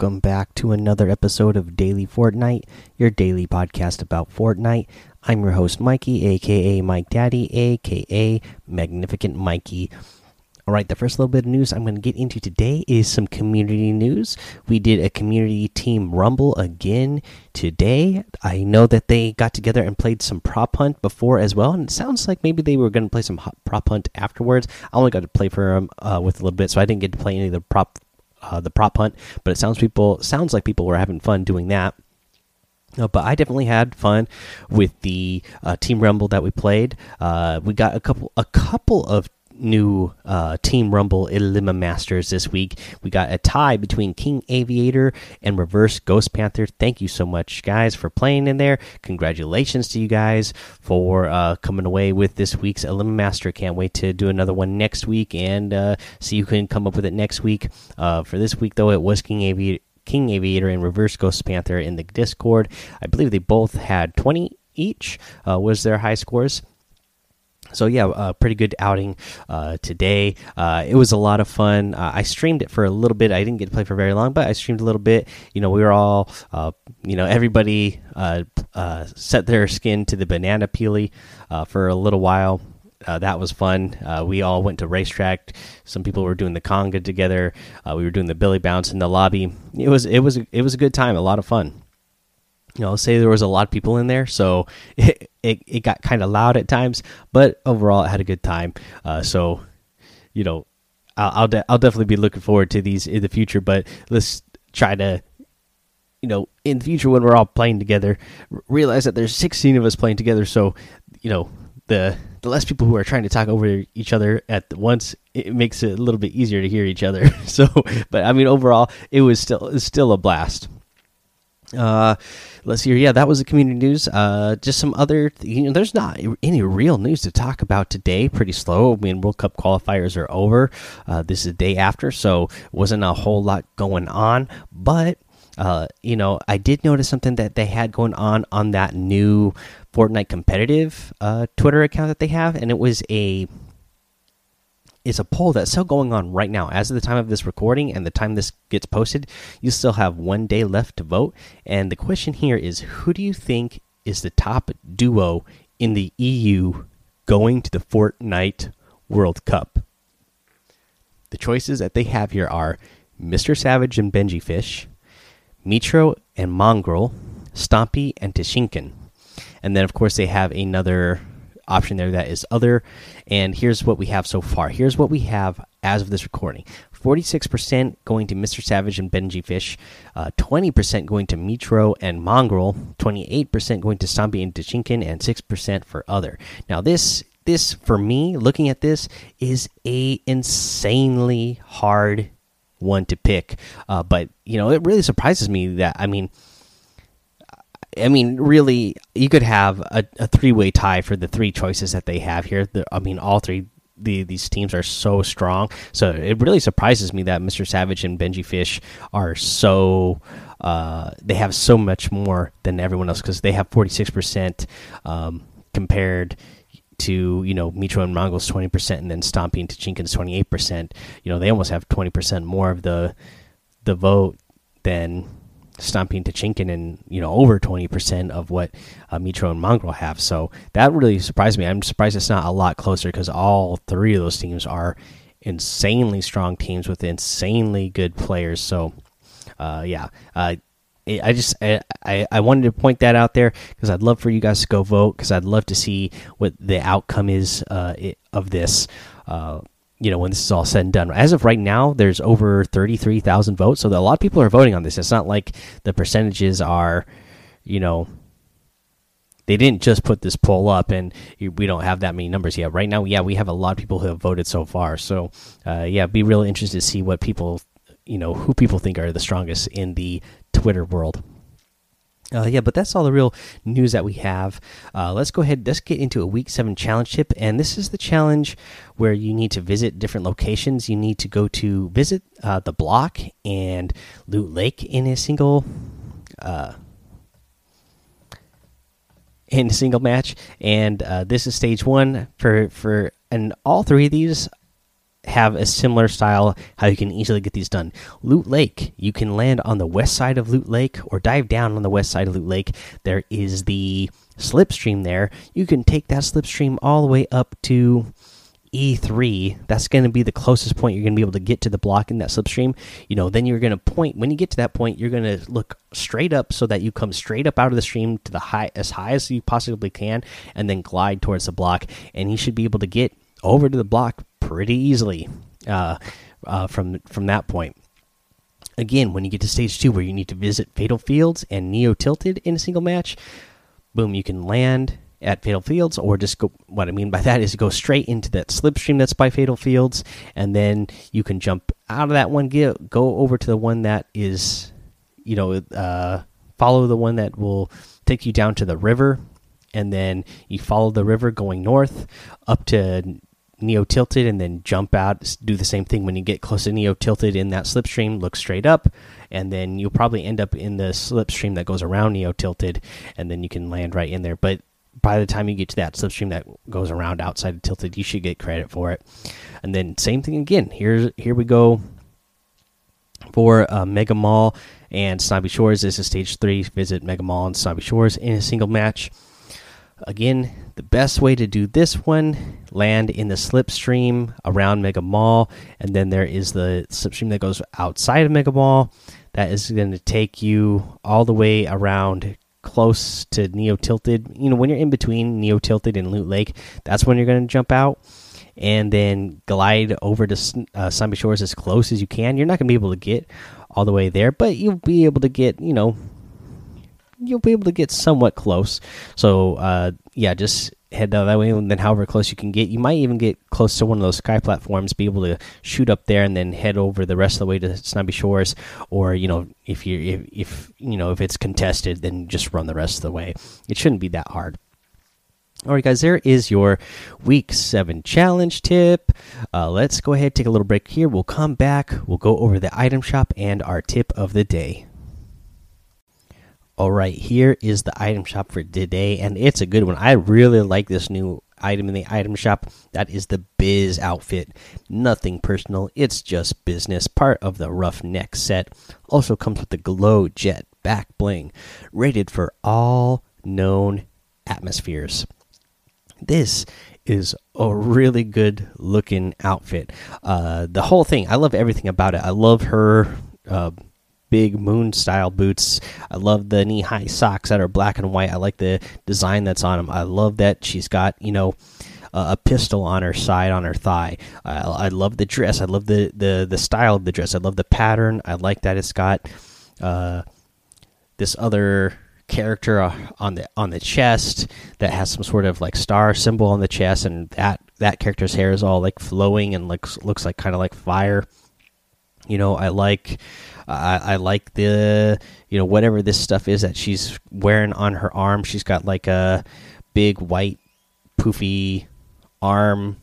Welcome back to another episode of Daily Fortnite, your daily podcast about Fortnite. I'm your host, Mikey, aka Mike Daddy, aka Magnificent Mikey. All right, the first little bit of news I'm going to get into today is some community news. We did a community team rumble again today. I know that they got together and played some prop hunt before as well, and it sounds like maybe they were going to play some prop hunt afterwards. I only got to play for them uh, with a little bit, so I didn't get to play any of the prop uh, the prop hunt. But it sounds people sounds like people were having fun doing that. Uh, but I definitely had fun with the uh, team rumble that we played. Uh, we got a couple a couple of new uh, Team Rumble Elima Masters this week. We got a tie between King Aviator and Reverse Ghost Panther. Thank you so much, guys, for playing in there. Congratulations to you guys for uh, coming away with this week's Elima Master. Can't wait to do another one next week and uh, see who can come up with it next week. Uh, for this week, though, it was King Aviator. King Aviator and Reverse Ghost Panther in the Discord. I believe they both had 20 each, uh, was their high scores so yeah, pretty good outing uh, today. Uh, it was a lot of fun. Uh, I streamed it for a little bit. I didn't get to play for very long, but I streamed a little bit. You know, we were all, uh, you know, everybody uh, set their skin to the banana peely for a little while. that was fun. we all went to racetrack. Some people were doing the conga together. we were doing the billy bounce in the lobby. It was it was it was a good time. A lot of fun you know, say there was a lot of people in there, so it, it got kind of loud at times, but overall, it had a good time. Uh, so, you know, I'll I'll, de I'll, definitely be looking forward to these in the future. But let's try to, you know, in the future when we're all playing together, realize that there's 16 of us playing together. So, you know, the the less people who are trying to talk over each other at once, it makes it a little bit easier to hear each other. So, but I mean, overall, it was still it was still a blast. Uh, let's here. Yeah, that was the community news. Uh, just some other. You know, there's not any real news to talk about today. Pretty slow. I mean, World Cup qualifiers are over. Uh, this is the day after, so wasn't a whole lot going on. But uh, you know, I did notice something that they had going on on that new Fortnite competitive uh, Twitter account that they have, and it was a is a poll that's still going on right now. As of the time of this recording and the time this gets posted, you still have one day left to vote. And the question here is who do you think is the top duo in the EU going to the Fortnite World Cup? The choices that they have here are Mr. Savage and Benji Fish, Mitro and Mongraal, Stompy and Tashinkin. And then, of course, they have another option there that is other. And here's what we have so far. Here's what we have as of this recording 46% going to Mr. Savage and Benji Fish, 20% uh, going to Mitro and Mongraal, 28% going to Stompy and Tashinkin, and 6% for other. Now, this this for me looking at this is a insanely hard one to pick uh, but you know it really surprises me that i mean I mean, really, you could have a, a three way tie for the three choices that they have here. The, I mean, all three the, these teams are so strong. So it really surprises me that Mr. Savage and Benji Fish are so uh, they have so much more than everyone else because they have forty six percent um, compared to you know Mitro and Mongraal's twenty percent, and then Stompy and Tachinkin's twenty eight percent. You know they almost have twenty percent more of the the vote than Stomping Tachinkin and you know over 20% of what uh, Mitro and Mongraal have. So that really surprised me. I'm surprised it's not a lot closer because all three of those teams are insanely strong teams with insanely good players. So uh, yeah, uh, I just I, I wanted to point that out there because I'd love for you guys to go vote because I'd love to see what the outcome is uh, of this. You know when this is all said and done. As of right now there's over 33,000 votes so a lot of people are voting on this. It's not like the percentages are you know they didn't just put this poll up and we don't have that many numbers yet. Right now yeah we have a lot of people who have voted so far. So uh, yeah be really interested to see what people you know who people think are the strongest in the twitter world uh, yeah, but that's all the real news that we have. Uh, let's go ahead. Let's get into a week seven challenge tip, and this is the challenge where you need to visit different locations. You need to go to visit uh, the block and Loot Lake in a single, uh, in a single match. And uh, this is stage one for for and all three of these have a similar style how you can easily get these done. Loot Lake, you can land on the west side of Loot Lake or dive down on the west side of Loot Lake. There is the slipstream there. You can take that slipstream all the way up to E3. That's going to be the closest point you're going to be able to get to the block in that slipstream. You know, then you're going to point when you get to that point, you're going to look straight up so that you come straight up out of the stream to the high as high as you possibly can and then glide towards the block and you should be able to get over to the block pretty easily uh, uh, from from that point. Again, when you get to stage two, where you need to visit Fatal Fields and Neo Tilted in a single match, boom, you can land at Fatal Fields, or just go. What I mean by that is go straight into that slipstream that's by Fatal Fields, and then you can jump out of that one, get go over to the one that is, you know, uh, follow the one that will take you down to the river, and then you follow the river going north up to Neo Tilted, and then jump out. Do the same thing when you get close to Neo Tilted in that slipstream. Look straight up, and then you'll probably end up in the slipstream that goes around Neo Tilted, and then you can land right in there. But by the time you get to that slipstream that goes around outside of tilted you should get credit for it and then same thing again here's here we go for uh, mega mall and snobby shores this is stage three visit mega mall and snobby shores in a single match again the best way to do this one land in the slipstream around mega mall and then there is the slipstream that goes outside of mega mall that is going to take you all the way around close to Neo Tilted, you know, when you're in between Neo Tilted and Loot Lake, that's when you're going to jump out and then glide over to uh, Shores as close as you can. You're not going to be able to get all the way there, but you'll be able to get, you know, you'll be able to get somewhat close. So, uh, yeah, just head that way, and then however close you can get, you might even get close to one of those sky platforms, be able to shoot up there, and then head over the rest of the way to Snobby Shores. Or you know, if you if, if you know if it's contested, then just run the rest of the way. It shouldn't be that hard. All right, guys, there is your week seven challenge tip. Uh, let's go ahead take a little break here. We'll come back. We'll go over the item shop and our tip of the day. All right, here is the item shop for today, and it's a good one. I really like this new item in the item shop. That is the Biz outfit. Nothing personal, it's just business. Part of the Roughneck set. Also comes with the Glow Jet back bling, rated for all known atmospheres. This is a really good looking outfit. Uh, the whole thing, I love everything about it. I love her. Uh, big moon style boots. I love the knee high socks that are black and white. I like the design that's on them. I love that she's got you know a pistol on her side on her thigh. I love the dress. I love the the the style of the dress. I love the pattern. I like that it's got uh, this other character uh, on the on the chest that has some sort of like star symbol on the chest, and that that character's hair is all like flowing and looks looks like kind of like fire. You know, I like I, I like the you know whatever this stuff is that she's wearing on her arm. She's got like a big white poofy arm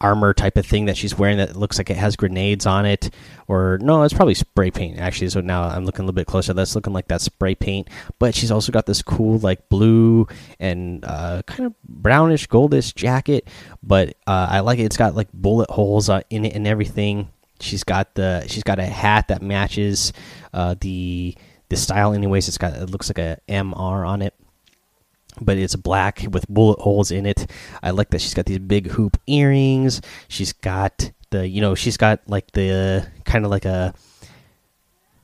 armor type of thing that she's wearing that looks like it has grenades on it. Or no it's probably spray paint actually. So now i'm looking a little bit closer. That's looking like that spray paint. But she's also got this cool like blue and uh, kind of brownish goldish jacket. But uh, i like it. It's got like bullet holes uh, in it and everything. She's got the she's got a hat that matches uh, the the style. Anyways, it's got it looks like a MR on it, but it's black with bullet holes in it. I like that she's got these big hoop earrings. She's got the you know she's got like the kind of like a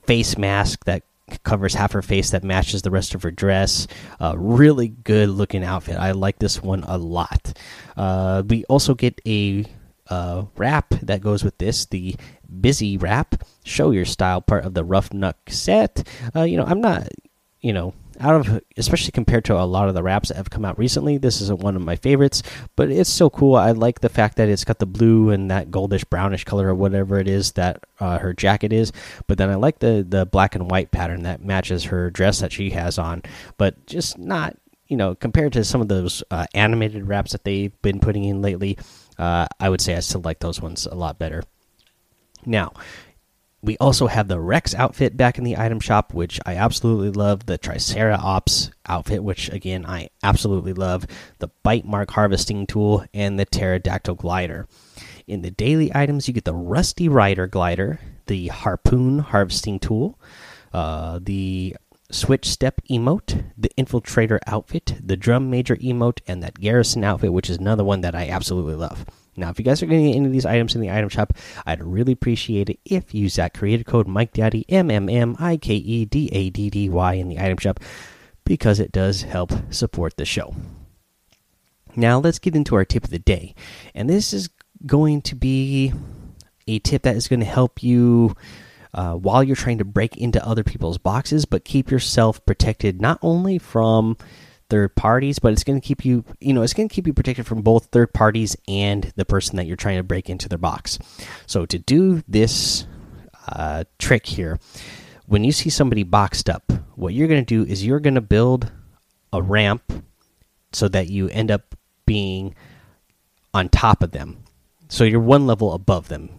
face mask that covers half her face that matches the rest of her dress. Uh, really good looking outfit. I like this one a lot. Uh, we also get a uh, wrap that goes with this the busy wrap show your style part of the Roughneck set uh, you know i'm not you know out of especially compared to a lot of the wraps that have come out recently this isn't one of my favorites but it's so cool i like the fact that it's got the blue and that goldish brownish color or whatever it is that uh, her jacket is but then i like the the black and white pattern that matches her dress that she has on but just not you know compared to some of those uh, animated wraps that they've been putting in lately uh, I would say I still like those ones a lot better. Now, we also have the Rex outfit back in the item shop, which I absolutely love. The Triceratops outfit, which again I absolutely love. The Bite Mark harvesting tool and the Pterodactyl glider. In the daily items, you get the Rusty Rider glider, the Harpoon harvesting tool, uh, the Switch Step emote, the Infiltrator outfit, the Drum Major emote, and that Garrison outfit, which is another one that I absolutely love. Now, if you guys are going to get any of these items in the item shop, I'd really appreciate it if you use that creator code Mike Daddy M M M I K E D A D D Y in the item shop because it does help support the show. Now, let's get into our tip of the day, and this is going to be a tip that is going to help you. Uh, while you're trying to break into other people's boxes, but keep yourself protected not only from third parties, but it's going to keep you, you know, it's going to keep you protected from both third parties and the person that you're trying to break into their box. So to do this uh, trick here, when you see somebody boxed up, what you're going to do is you're going to build a ramp so that you end up being on top of them. So you're one level above them.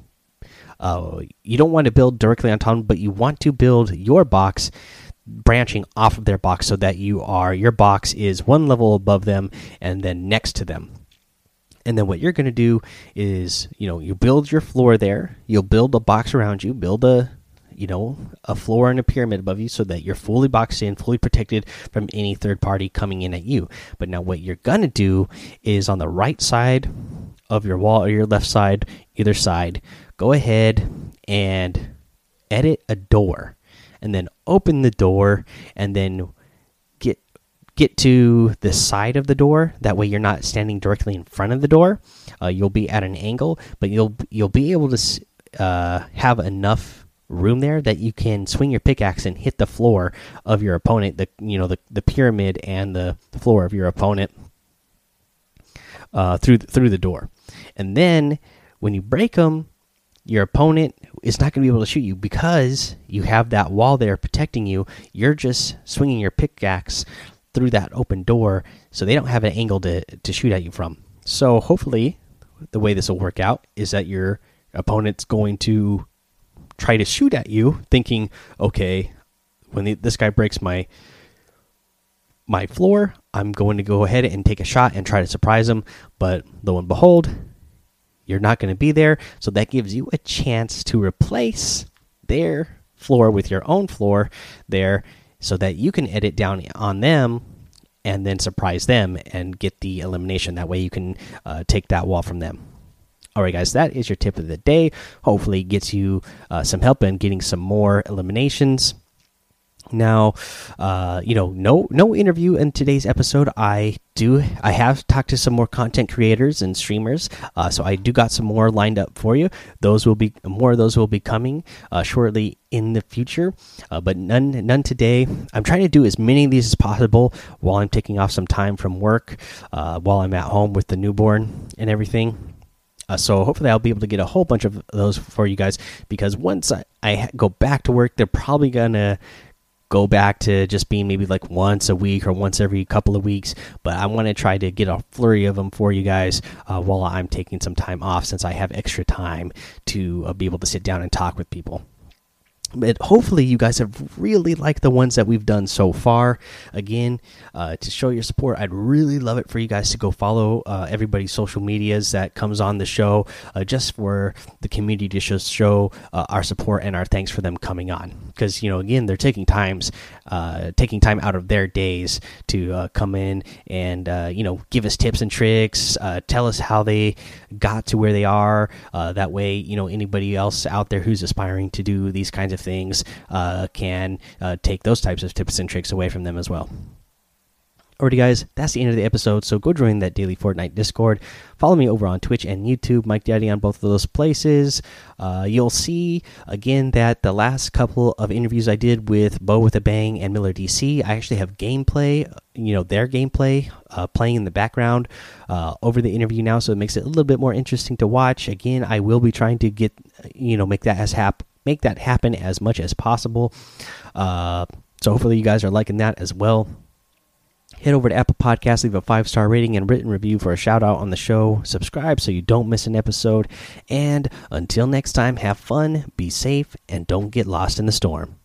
Uh, you don't want to build directly on top, but you want to build your box branching off of their box so that you are your box is one level above them and then next to them. And then what you're going to do is you know you build your floor there. You'll build a box around you build a you know a floor and a pyramid above you so that you're fully boxed in fully protected from any third party coming in at you. But now what you're going to do is on the right side of your wall or your left side either side go ahead and edit a door and then open the door and then get get to the side of the door. That way you're not standing directly in front of the door. Uh, you'll be at an angle but you'll you'll be able to uh, have enough room there that you can swing your pickaxe and hit the floor of your opponent the you know the, the pyramid and the floor of your opponent uh, through through the door. And then when you break them your opponent is not going to be able to shoot you because you have that wall there protecting you. You're just swinging your pickaxe through that open door, so they don't have an angle to to shoot at you from. So hopefully, the way this will work out is that your opponent's going to try to shoot at you, thinking, okay, when the, this guy breaks my my floor, I'm going to go ahead and take a shot and try to surprise him. But lo and behold, you're not going to be there. So that gives you a chance to replace their floor with your own floor there so that you can edit down on them and then surprise them and get the elimination. That way you can uh, take that wall from them. All right, guys, that is your tip of the day. Hopefully, it gets you uh, some help in getting some more eliminations. Now, uh, you know, no no interview in today's episode. I do I have talked to some more content creators and streamers, uh, so I do got some more lined up for you. Those will be more of those will be coming uh, shortly in the future, uh, but none none today. I'm trying to do as many of these as possible while I'm taking off some time from work, uh, while I'm at home with the newborn and everything. Uh, so hopefully I'll be able to get a whole bunch of those for you guys because once I, I go back to work, they're probably gonna go back to just being maybe like once a week or once every couple of weeks. But I want to try to get a flurry of them for you guys uh, while I'm taking some time off since I have extra time to uh, be able to sit down and talk with people but hopefully you guys have really liked the ones that we've done so far. Again uh, to show your support i'd really love it for you guys to go follow uh, everybody's social medias that comes on the show uh, just for the community to show, show uh, our support and our thanks for them coming on. Because you know again they're taking times uh, taking time out of their days to uh, come in and you know give us tips and tricks tell us how they got to where they are that way you know anybody else out there who's aspiring to do these kinds of things uh, can uh, take those types of tips and tricks away from them as well. Alrighty, guys, that's the end of the episode. So go join that daily Fortnite Discord. Follow me over on Twitch and YouTube, Mike Daddy on both of those places. Uh, you'll see again that the last couple of interviews I did with Bo with a Bang and Miller DC, I actually have gameplay, you know, their gameplay uh, playing in the background uh, over the interview now, so it makes it a little bit more interesting to watch. Again, I will be trying to get, you know, make that as hap make that happen as much as possible. Uh, so hopefully you guys are liking that as well. Head over to Apple Podcasts, leave a five star rating and written review for a shout out on the show. Subscribe so you don't miss an episode. And until next time, have fun, be safe, and don't get lost in the storm.